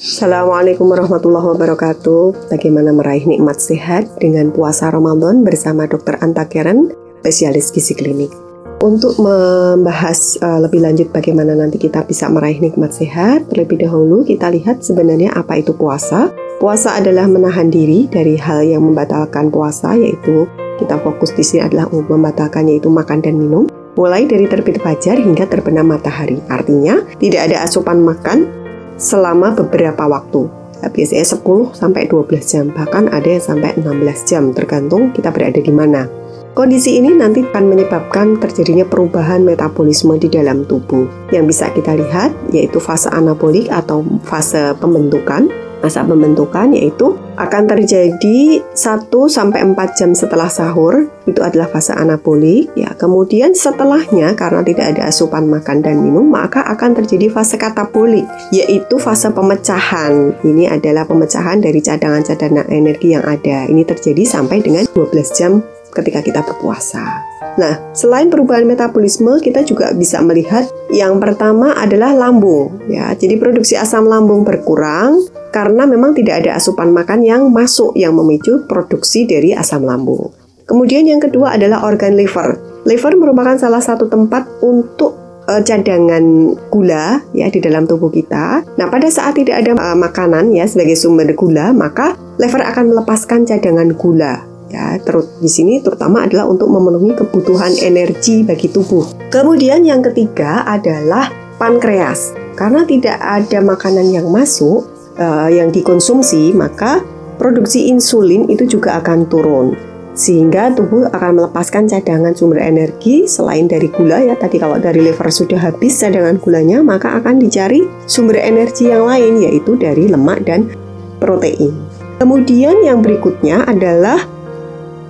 Assalamualaikum warahmatullahi wabarakatuh. Bagaimana meraih nikmat sehat dengan puasa Ramadan bersama Dr. Anta Karen, spesialis gizi klinik. Untuk membahas uh, lebih lanjut bagaimana nanti kita bisa meraih nikmat sehat, terlebih dahulu kita lihat sebenarnya apa itu puasa. Puasa adalah menahan diri dari hal yang membatalkan puasa, yaitu kita fokus di sini adalah membatalkan yaitu makan dan minum mulai dari terbit fajar hingga terbenam matahari. Artinya, tidak ada asupan makan selama beberapa waktu. Ya, biasanya 10 sampai 12 jam, bahkan ada yang sampai 16 jam, tergantung kita berada di mana. Kondisi ini nanti akan menyebabkan terjadinya perubahan metabolisme di dalam tubuh. Yang bisa kita lihat yaitu fase anabolik atau fase pembentukan, Masa pembentukan yaitu akan terjadi 1 sampai 4 jam setelah sahur, itu adalah fase anabolik ya. Kemudian setelahnya karena tidak ada asupan makan dan minum, maka akan terjadi fase katabolik, yaitu fase pemecahan. Ini adalah pemecahan dari cadangan-cadangan energi yang ada. Ini terjadi sampai dengan 12 jam ketika kita berpuasa. Nah, selain perubahan metabolisme, kita juga bisa melihat yang pertama adalah lambung. Ya, jadi produksi asam lambung berkurang karena memang tidak ada asupan makan yang masuk yang memicu produksi dari asam lambung. Kemudian yang kedua adalah organ liver. Liver merupakan salah satu tempat untuk uh, cadangan gula ya di dalam tubuh kita. Nah, pada saat tidak ada uh, makanan ya sebagai sumber gula, maka liver akan melepaskan cadangan gula ya terus di sini terutama adalah untuk memenuhi kebutuhan energi bagi tubuh. Kemudian yang ketiga adalah pankreas. Karena tidak ada makanan yang masuk uh, yang dikonsumsi, maka produksi insulin itu juga akan turun. Sehingga tubuh akan melepaskan cadangan sumber energi selain dari gula ya. Tadi kalau dari liver sudah habis cadangan gulanya, maka akan dicari sumber energi yang lain yaitu dari lemak dan protein. Kemudian yang berikutnya adalah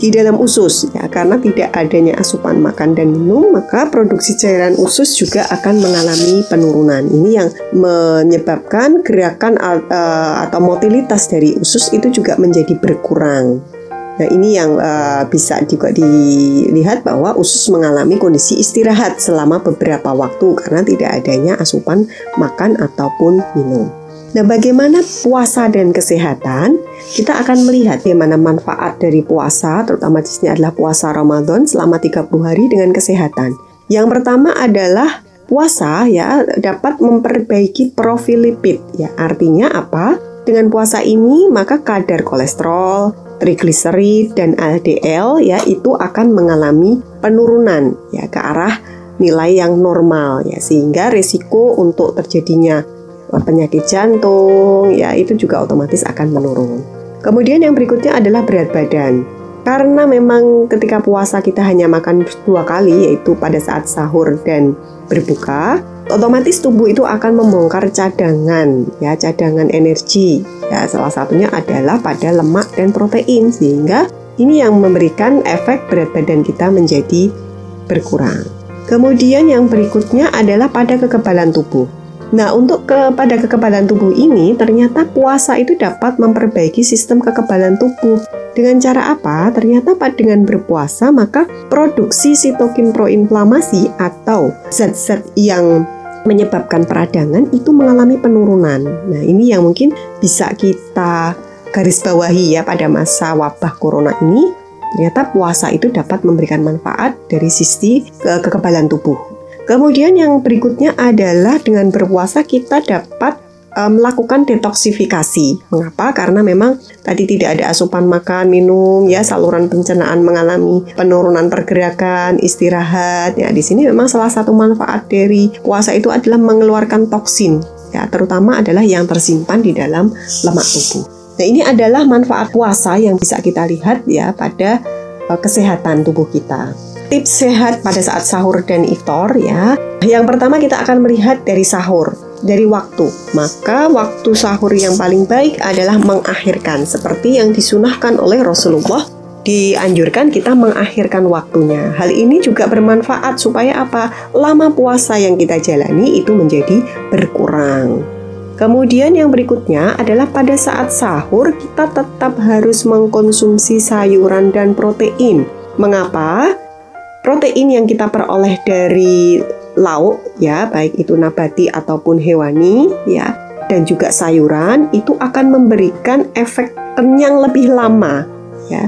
di dalam usus ya. Karena tidak adanya asupan makan dan minum maka produksi cairan usus juga akan mengalami penurunan. Ini yang menyebabkan gerakan uh, atau motilitas dari usus itu juga menjadi berkurang. Nah, ini yang uh, bisa juga dilihat bahwa usus mengalami kondisi istirahat selama beberapa waktu karena tidak adanya asupan makan ataupun minum. Nah, bagaimana puasa dan kesehatan? Kita akan melihat bagaimana manfaat dari puasa, terutama di sini adalah puasa Ramadan selama 30 hari dengan kesehatan. Yang pertama adalah puasa ya dapat memperbaiki profil lipid ya. Artinya apa? Dengan puasa ini maka kadar kolesterol, trigliserid dan LDL ya itu akan mengalami penurunan ya ke arah nilai yang normal ya sehingga risiko untuk terjadinya penyakit jantung, ya itu juga otomatis akan menurun. Kemudian yang berikutnya adalah berat badan. Karena memang ketika puasa kita hanya makan dua kali, yaitu pada saat sahur dan berbuka, otomatis tubuh itu akan membongkar cadangan, ya cadangan energi. Ya, salah satunya adalah pada lemak dan protein, sehingga ini yang memberikan efek berat badan kita menjadi berkurang. Kemudian yang berikutnya adalah pada kekebalan tubuh. Nah, untuk kepada kekebalan tubuh ini, ternyata puasa itu dapat memperbaiki sistem kekebalan tubuh. Dengan cara apa? Ternyata dengan berpuasa, maka produksi sitokin proinflamasi atau zat-zat yang menyebabkan peradangan itu mengalami penurunan. Nah, ini yang mungkin bisa kita garis bawahi ya pada masa wabah corona ini. Ternyata puasa itu dapat memberikan manfaat dari sisi ke kekebalan tubuh. Kemudian yang berikutnya adalah dengan berpuasa kita dapat um, melakukan detoksifikasi. Mengapa? Karena memang tadi tidak ada asupan makan, minum, ya saluran pencernaan mengalami penurunan pergerakan, istirahat. Ya, di sini memang salah satu manfaat dari puasa itu adalah mengeluarkan toksin, ya terutama adalah yang tersimpan di dalam lemak tubuh. Nah, ini adalah manfaat puasa yang bisa kita lihat ya pada uh, kesehatan tubuh kita tips sehat pada saat sahur dan iftar ya. Yang pertama kita akan melihat dari sahur, dari waktu. Maka waktu sahur yang paling baik adalah mengakhirkan seperti yang disunahkan oleh Rasulullah dianjurkan kita mengakhirkan waktunya. Hal ini juga bermanfaat supaya apa? Lama puasa yang kita jalani itu menjadi berkurang. Kemudian yang berikutnya adalah pada saat sahur kita tetap harus mengkonsumsi sayuran dan protein. Mengapa? Protein yang kita peroleh dari lauk ya baik itu nabati ataupun hewani ya dan juga sayuran itu akan memberikan efek kenyang lebih lama ya.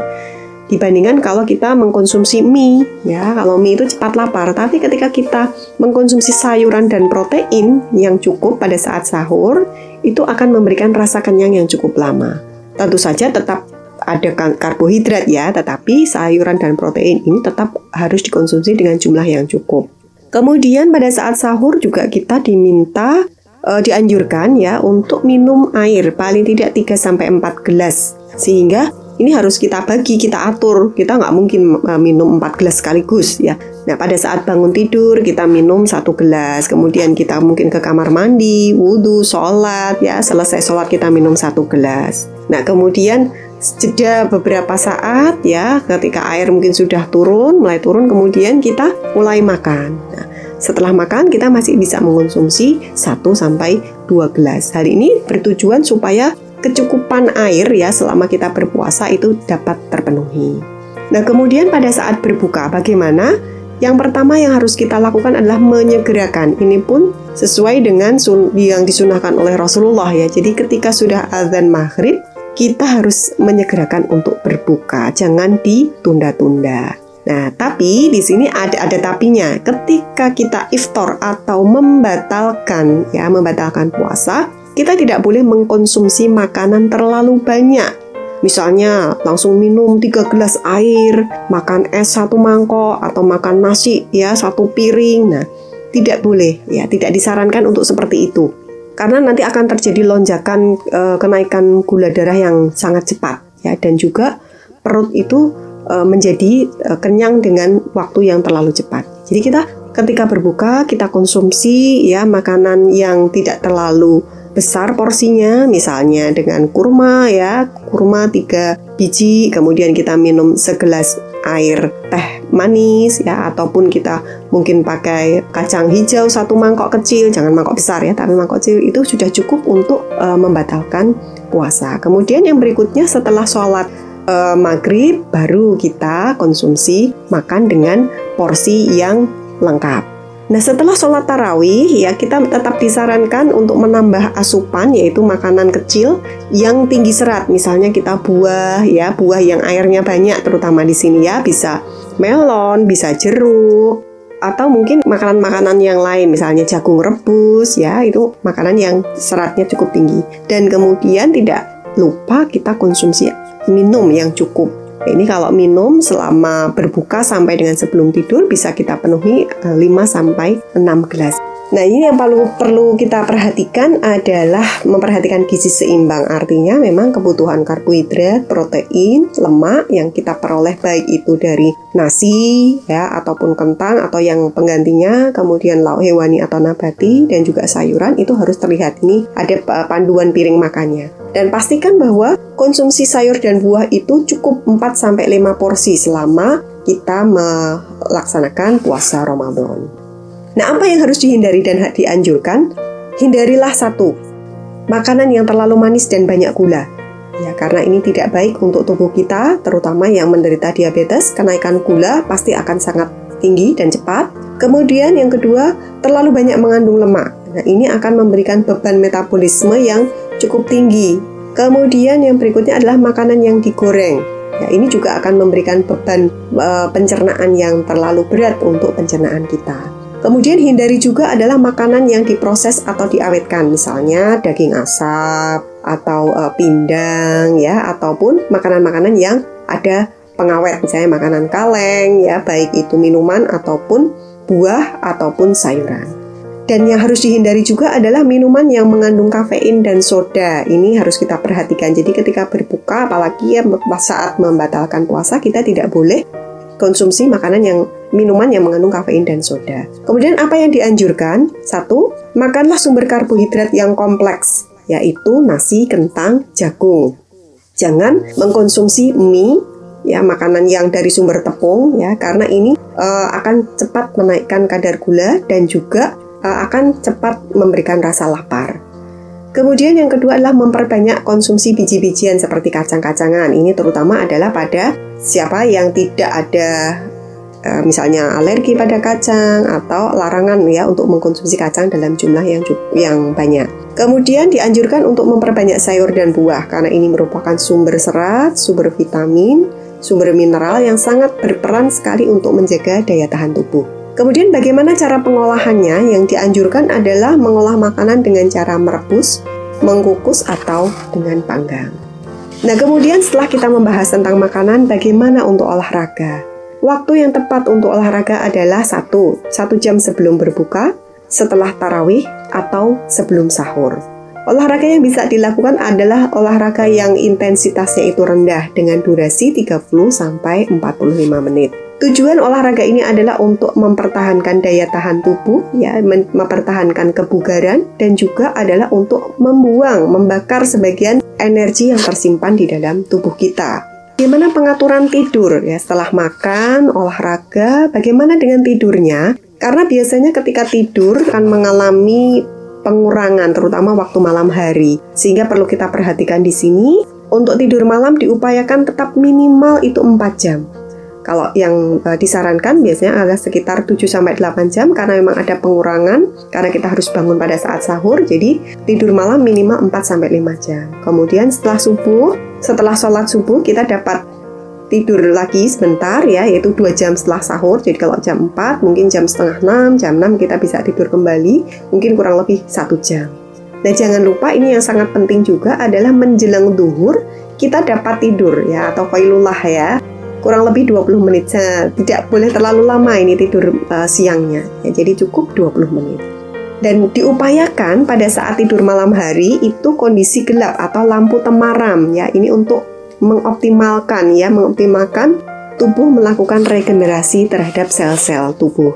Dibandingkan kalau kita mengkonsumsi mie ya kalau mie itu cepat lapar. Tapi ketika kita mengkonsumsi sayuran dan protein yang cukup pada saat sahur itu akan memberikan rasa kenyang yang cukup lama. Tentu saja tetap ada karbohidrat ya tetapi sayuran dan protein ini tetap harus dikonsumsi dengan jumlah yang cukup kemudian pada saat sahur juga kita diminta uh, dianjurkan ya untuk minum air paling tidak 3 sampai 4 gelas sehingga ini harus kita bagi, kita atur. Kita nggak mungkin uh, minum 4 gelas sekaligus ya. Nah pada saat bangun tidur kita minum satu gelas, kemudian kita mungkin ke kamar mandi, wudhu, sholat ya. Selesai sholat kita minum satu gelas. Nah kemudian jeda beberapa saat ya ketika air mungkin sudah turun mulai turun kemudian kita mulai makan nah, setelah makan kita masih bisa mengonsumsi 1 sampai 2 gelas hal ini bertujuan supaya kecukupan air ya selama kita berpuasa itu dapat terpenuhi. Nah, kemudian pada saat berbuka bagaimana? Yang pertama yang harus kita lakukan adalah menyegerakan. Ini pun sesuai dengan yang disunahkan oleh Rasulullah ya. Jadi ketika sudah azan maghrib, kita harus menyegerakan untuk berbuka, jangan ditunda-tunda. Nah, tapi di sini ada ada tapinya. Ketika kita iftar atau membatalkan ya, membatalkan puasa, kita tidak boleh mengkonsumsi makanan terlalu banyak. Misalnya langsung minum 3 gelas air, makan es satu mangkok atau makan nasi ya satu piring. Nah, tidak boleh ya, tidak disarankan untuk seperti itu. Karena nanti akan terjadi lonjakan e, kenaikan gula darah yang sangat cepat ya dan juga perut itu e, menjadi e, kenyang dengan waktu yang terlalu cepat. Jadi kita ketika berbuka kita konsumsi ya makanan yang tidak terlalu besar porsinya misalnya dengan kurma ya kurma tiga biji kemudian kita minum segelas air teh manis ya ataupun kita mungkin pakai kacang hijau satu mangkok kecil jangan mangkok besar ya tapi mangkok kecil itu sudah cukup untuk uh, membatalkan puasa. Kemudian yang berikutnya setelah sholat uh, maghrib baru kita konsumsi makan dengan porsi yang lengkap Nah, setelah sholat tarawih, ya kita tetap disarankan untuk menambah asupan, yaitu makanan kecil yang tinggi serat. Misalnya kita buah, ya buah yang airnya banyak, terutama di sini ya bisa melon, bisa jeruk, atau mungkin makanan-makanan yang lain, misalnya jagung rebus, ya itu makanan yang seratnya cukup tinggi. Dan kemudian tidak lupa kita konsumsi minum yang cukup ini kalau minum selama berbuka sampai dengan sebelum tidur bisa kita penuhi 5 eh, sampai 6 gelas. Nah, ini yang perlu perlu kita perhatikan adalah memperhatikan gizi seimbang. Artinya memang kebutuhan karbohidrat, protein, lemak yang kita peroleh baik itu dari nasi ya ataupun kentang atau yang penggantinya, kemudian lauk hewani atau nabati dan juga sayuran itu harus terlihat ini ada eh, panduan piring makannya. Dan pastikan bahwa konsumsi sayur dan buah itu cukup 4 sampai 5 porsi selama kita melaksanakan puasa Ramadan. Nah, apa yang harus dihindari dan dianjurkan? Hindarilah satu, makanan yang terlalu manis dan banyak gula. Ya, karena ini tidak baik untuk tubuh kita, terutama yang menderita diabetes, kenaikan gula pasti akan sangat tinggi dan cepat. Kemudian yang kedua, terlalu banyak mengandung lemak. Nah, ini akan memberikan beban metabolisme yang cukup tinggi. Kemudian yang berikutnya adalah makanan yang digoreng. Ya, ini juga akan memberikan beban e, pencernaan yang terlalu berat untuk pencernaan kita. Kemudian hindari juga adalah makanan yang diproses atau diawetkan, misalnya daging asap atau uh, pindang ya, ataupun makanan-makanan yang ada pengawet, misalnya makanan kaleng ya, baik itu minuman ataupun buah ataupun sayuran. Dan yang harus dihindari juga adalah minuman yang mengandung kafein dan soda. Ini harus kita perhatikan. Jadi ketika berbuka, apalagi ya saat membatalkan puasa, kita tidak boleh konsumsi makanan yang minuman yang mengandung kafein dan soda. Kemudian apa yang dianjurkan? Satu, makanlah sumber karbohidrat yang kompleks, yaitu nasi, kentang, jagung. Jangan mengkonsumsi mie ya makanan yang dari sumber tepung ya karena ini uh, akan cepat menaikkan kadar gula dan juga uh, akan cepat memberikan rasa lapar. Kemudian yang kedua adalah memperbanyak konsumsi biji-bijian seperti kacang-kacangan. Ini terutama adalah pada siapa yang tidak ada misalnya alergi pada kacang atau larangan ya untuk mengkonsumsi kacang dalam jumlah yang yang banyak. Kemudian dianjurkan untuk memperbanyak sayur dan buah karena ini merupakan sumber serat, sumber vitamin, sumber mineral yang sangat berperan sekali untuk menjaga daya tahan tubuh. Kemudian bagaimana cara pengolahannya? Yang dianjurkan adalah mengolah makanan dengan cara merebus, mengkukus atau dengan panggang. Nah, kemudian setelah kita membahas tentang makanan, bagaimana untuk olahraga? Waktu yang tepat untuk olahraga adalah satu, satu jam sebelum berbuka, setelah tarawih atau sebelum sahur. Olahraga yang bisa dilakukan adalah olahraga yang intensitasnya itu rendah dengan durasi 30 sampai 45 menit. Tujuan olahraga ini adalah untuk mempertahankan daya tahan tubuh, ya, mempertahankan kebugaran dan juga adalah untuk membuang, membakar sebagian energi yang tersimpan di dalam tubuh kita. Bagaimana pengaturan tidur ya setelah makan, olahraga, bagaimana dengan tidurnya? Karena biasanya ketika tidur akan mengalami pengurangan terutama waktu malam hari. Sehingga perlu kita perhatikan di sini untuk tidur malam diupayakan tetap minimal itu 4 jam. Kalau yang uh, disarankan biasanya adalah sekitar 7 sampai 8 jam karena memang ada pengurangan karena kita harus bangun pada saat sahur. Jadi tidur malam minimal 4 sampai 5 jam. Kemudian setelah subuh, setelah sholat subuh kita dapat tidur lagi sebentar ya, yaitu dua jam setelah sahur. Jadi kalau jam 4, mungkin jam setengah 6, jam 6 kita bisa tidur kembali, mungkin kurang lebih satu jam. Nah jangan lupa ini yang sangat penting juga adalah menjelang duhur kita dapat tidur ya atau kailullah ya kurang lebih 20 menit tidak boleh terlalu lama ini tidur uh, siangnya ya jadi cukup 20 menit dan diupayakan pada saat tidur malam hari itu kondisi gelap atau lampu temaram ya ini untuk mengoptimalkan ya, mengoptimalkan tubuh melakukan regenerasi terhadap sel-sel tubuh.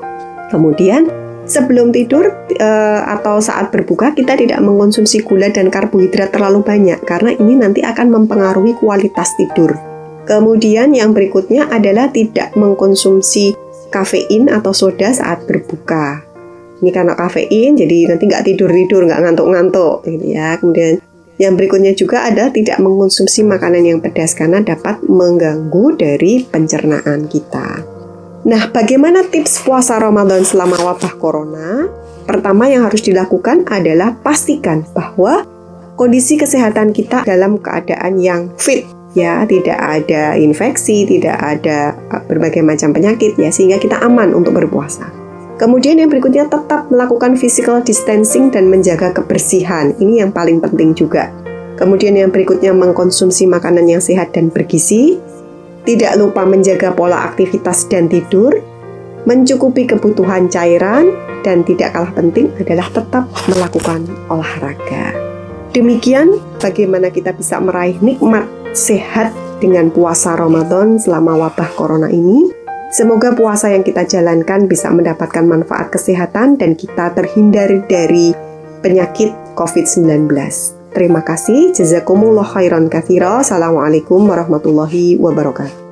Kemudian sebelum tidur e, atau saat berbuka kita tidak mengkonsumsi gula dan karbohidrat terlalu banyak karena ini nanti akan mempengaruhi kualitas tidur. Kemudian yang berikutnya adalah tidak mengkonsumsi kafein atau soda saat berbuka. Ini karena kafein, jadi nanti nggak tidur tidur, nggak ngantuk-ngantuk, gitu ya. Kemudian yang berikutnya juga adalah tidak mengkonsumsi makanan yang pedas karena dapat mengganggu dari pencernaan kita. Nah, bagaimana tips puasa Ramadan selama wabah corona? Pertama yang harus dilakukan adalah pastikan bahwa kondisi kesehatan kita dalam keadaan yang fit ya, tidak ada infeksi, tidak ada berbagai macam penyakit ya sehingga kita aman untuk berpuasa. Kemudian yang berikutnya tetap melakukan physical distancing dan menjaga kebersihan. Ini yang paling penting juga. Kemudian yang berikutnya mengkonsumsi makanan yang sehat dan bergizi. Tidak lupa menjaga pola aktivitas dan tidur. Mencukupi kebutuhan cairan dan tidak kalah penting adalah tetap melakukan olahraga. Demikian bagaimana kita bisa meraih nikmat sehat dengan puasa Ramadan selama wabah corona ini. Semoga puasa yang kita jalankan bisa mendapatkan manfaat kesehatan dan kita terhindar dari penyakit COVID-19. Terima kasih. Jazakumullah khairan kathira. Assalamualaikum warahmatullahi wabarakatuh.